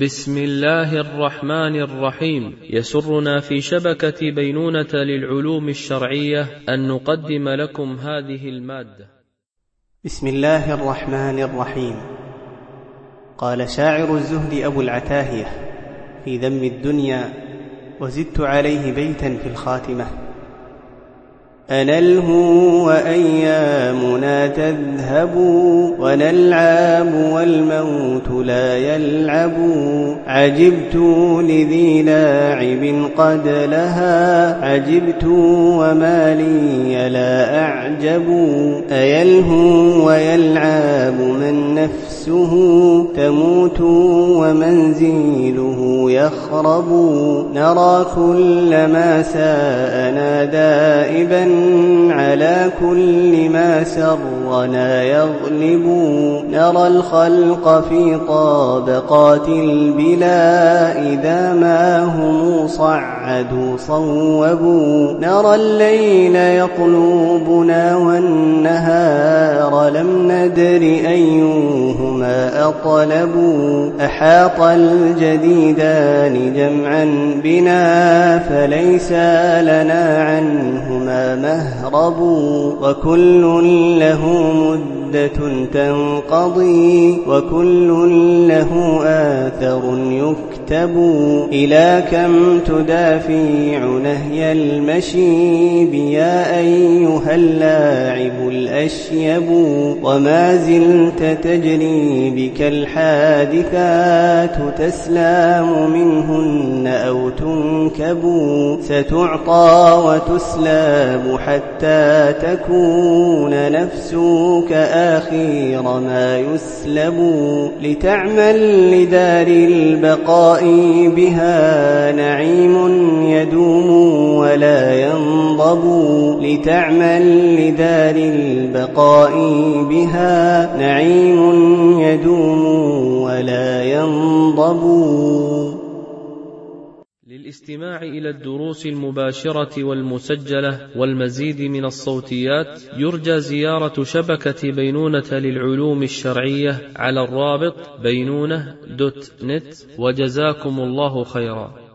بسم الله الرحمن الرحيم. يسرنا في شبكة بينونة للعلوم الشرعية أن نقدم لكم هذه المادة. بسم الله الرحمن الرحيم. قال شاعر الزهد أبو العتاهية في ذم الدنيا وزدت عليه بيتا في الخاتمة. أنا الهو وأيامنا تذهب ونلعب والموت لا يلعب. عجبت لذي لاعب قد لها عجبت وما لي لا أعجب. أيلهو ويلعب من نفسه. تموت ومنزله يخرب. نرى كل ما ساءنا دائبا. على كل ما سرنا يغلب نرى الخلق في طابقات البلا إذا ما هم صعدوا صوبوا. نرى الليل يطلبنا والنهار لم ندر أيهما أطلب أحاط الجديدان جمعا بنا فليس لنا عنهما مهرب وكل له مدة تنقضي وكل له آثر يكتب إلى كم تدافع نهي المشيب يا أيها اللاعب الأشيب وما زلت تجري بك الحادثات تسلام منهن أو تنكب ستعطى حتى تكون نفسك آخير ما يسلب لتعمل لدار البقاء بها نعيم يدوم ولا ينضب لتعمل لدار البقاء بها نعيم يدوم ولا ينضب للاستماع إلى الدروس المباشرة والمسجلة والمزيد من الصوتيات يرجى زيارة شبكة بينونة للعلوم الشرعية على الرابط بينونة دوت نت وجزاكم الله خيرا.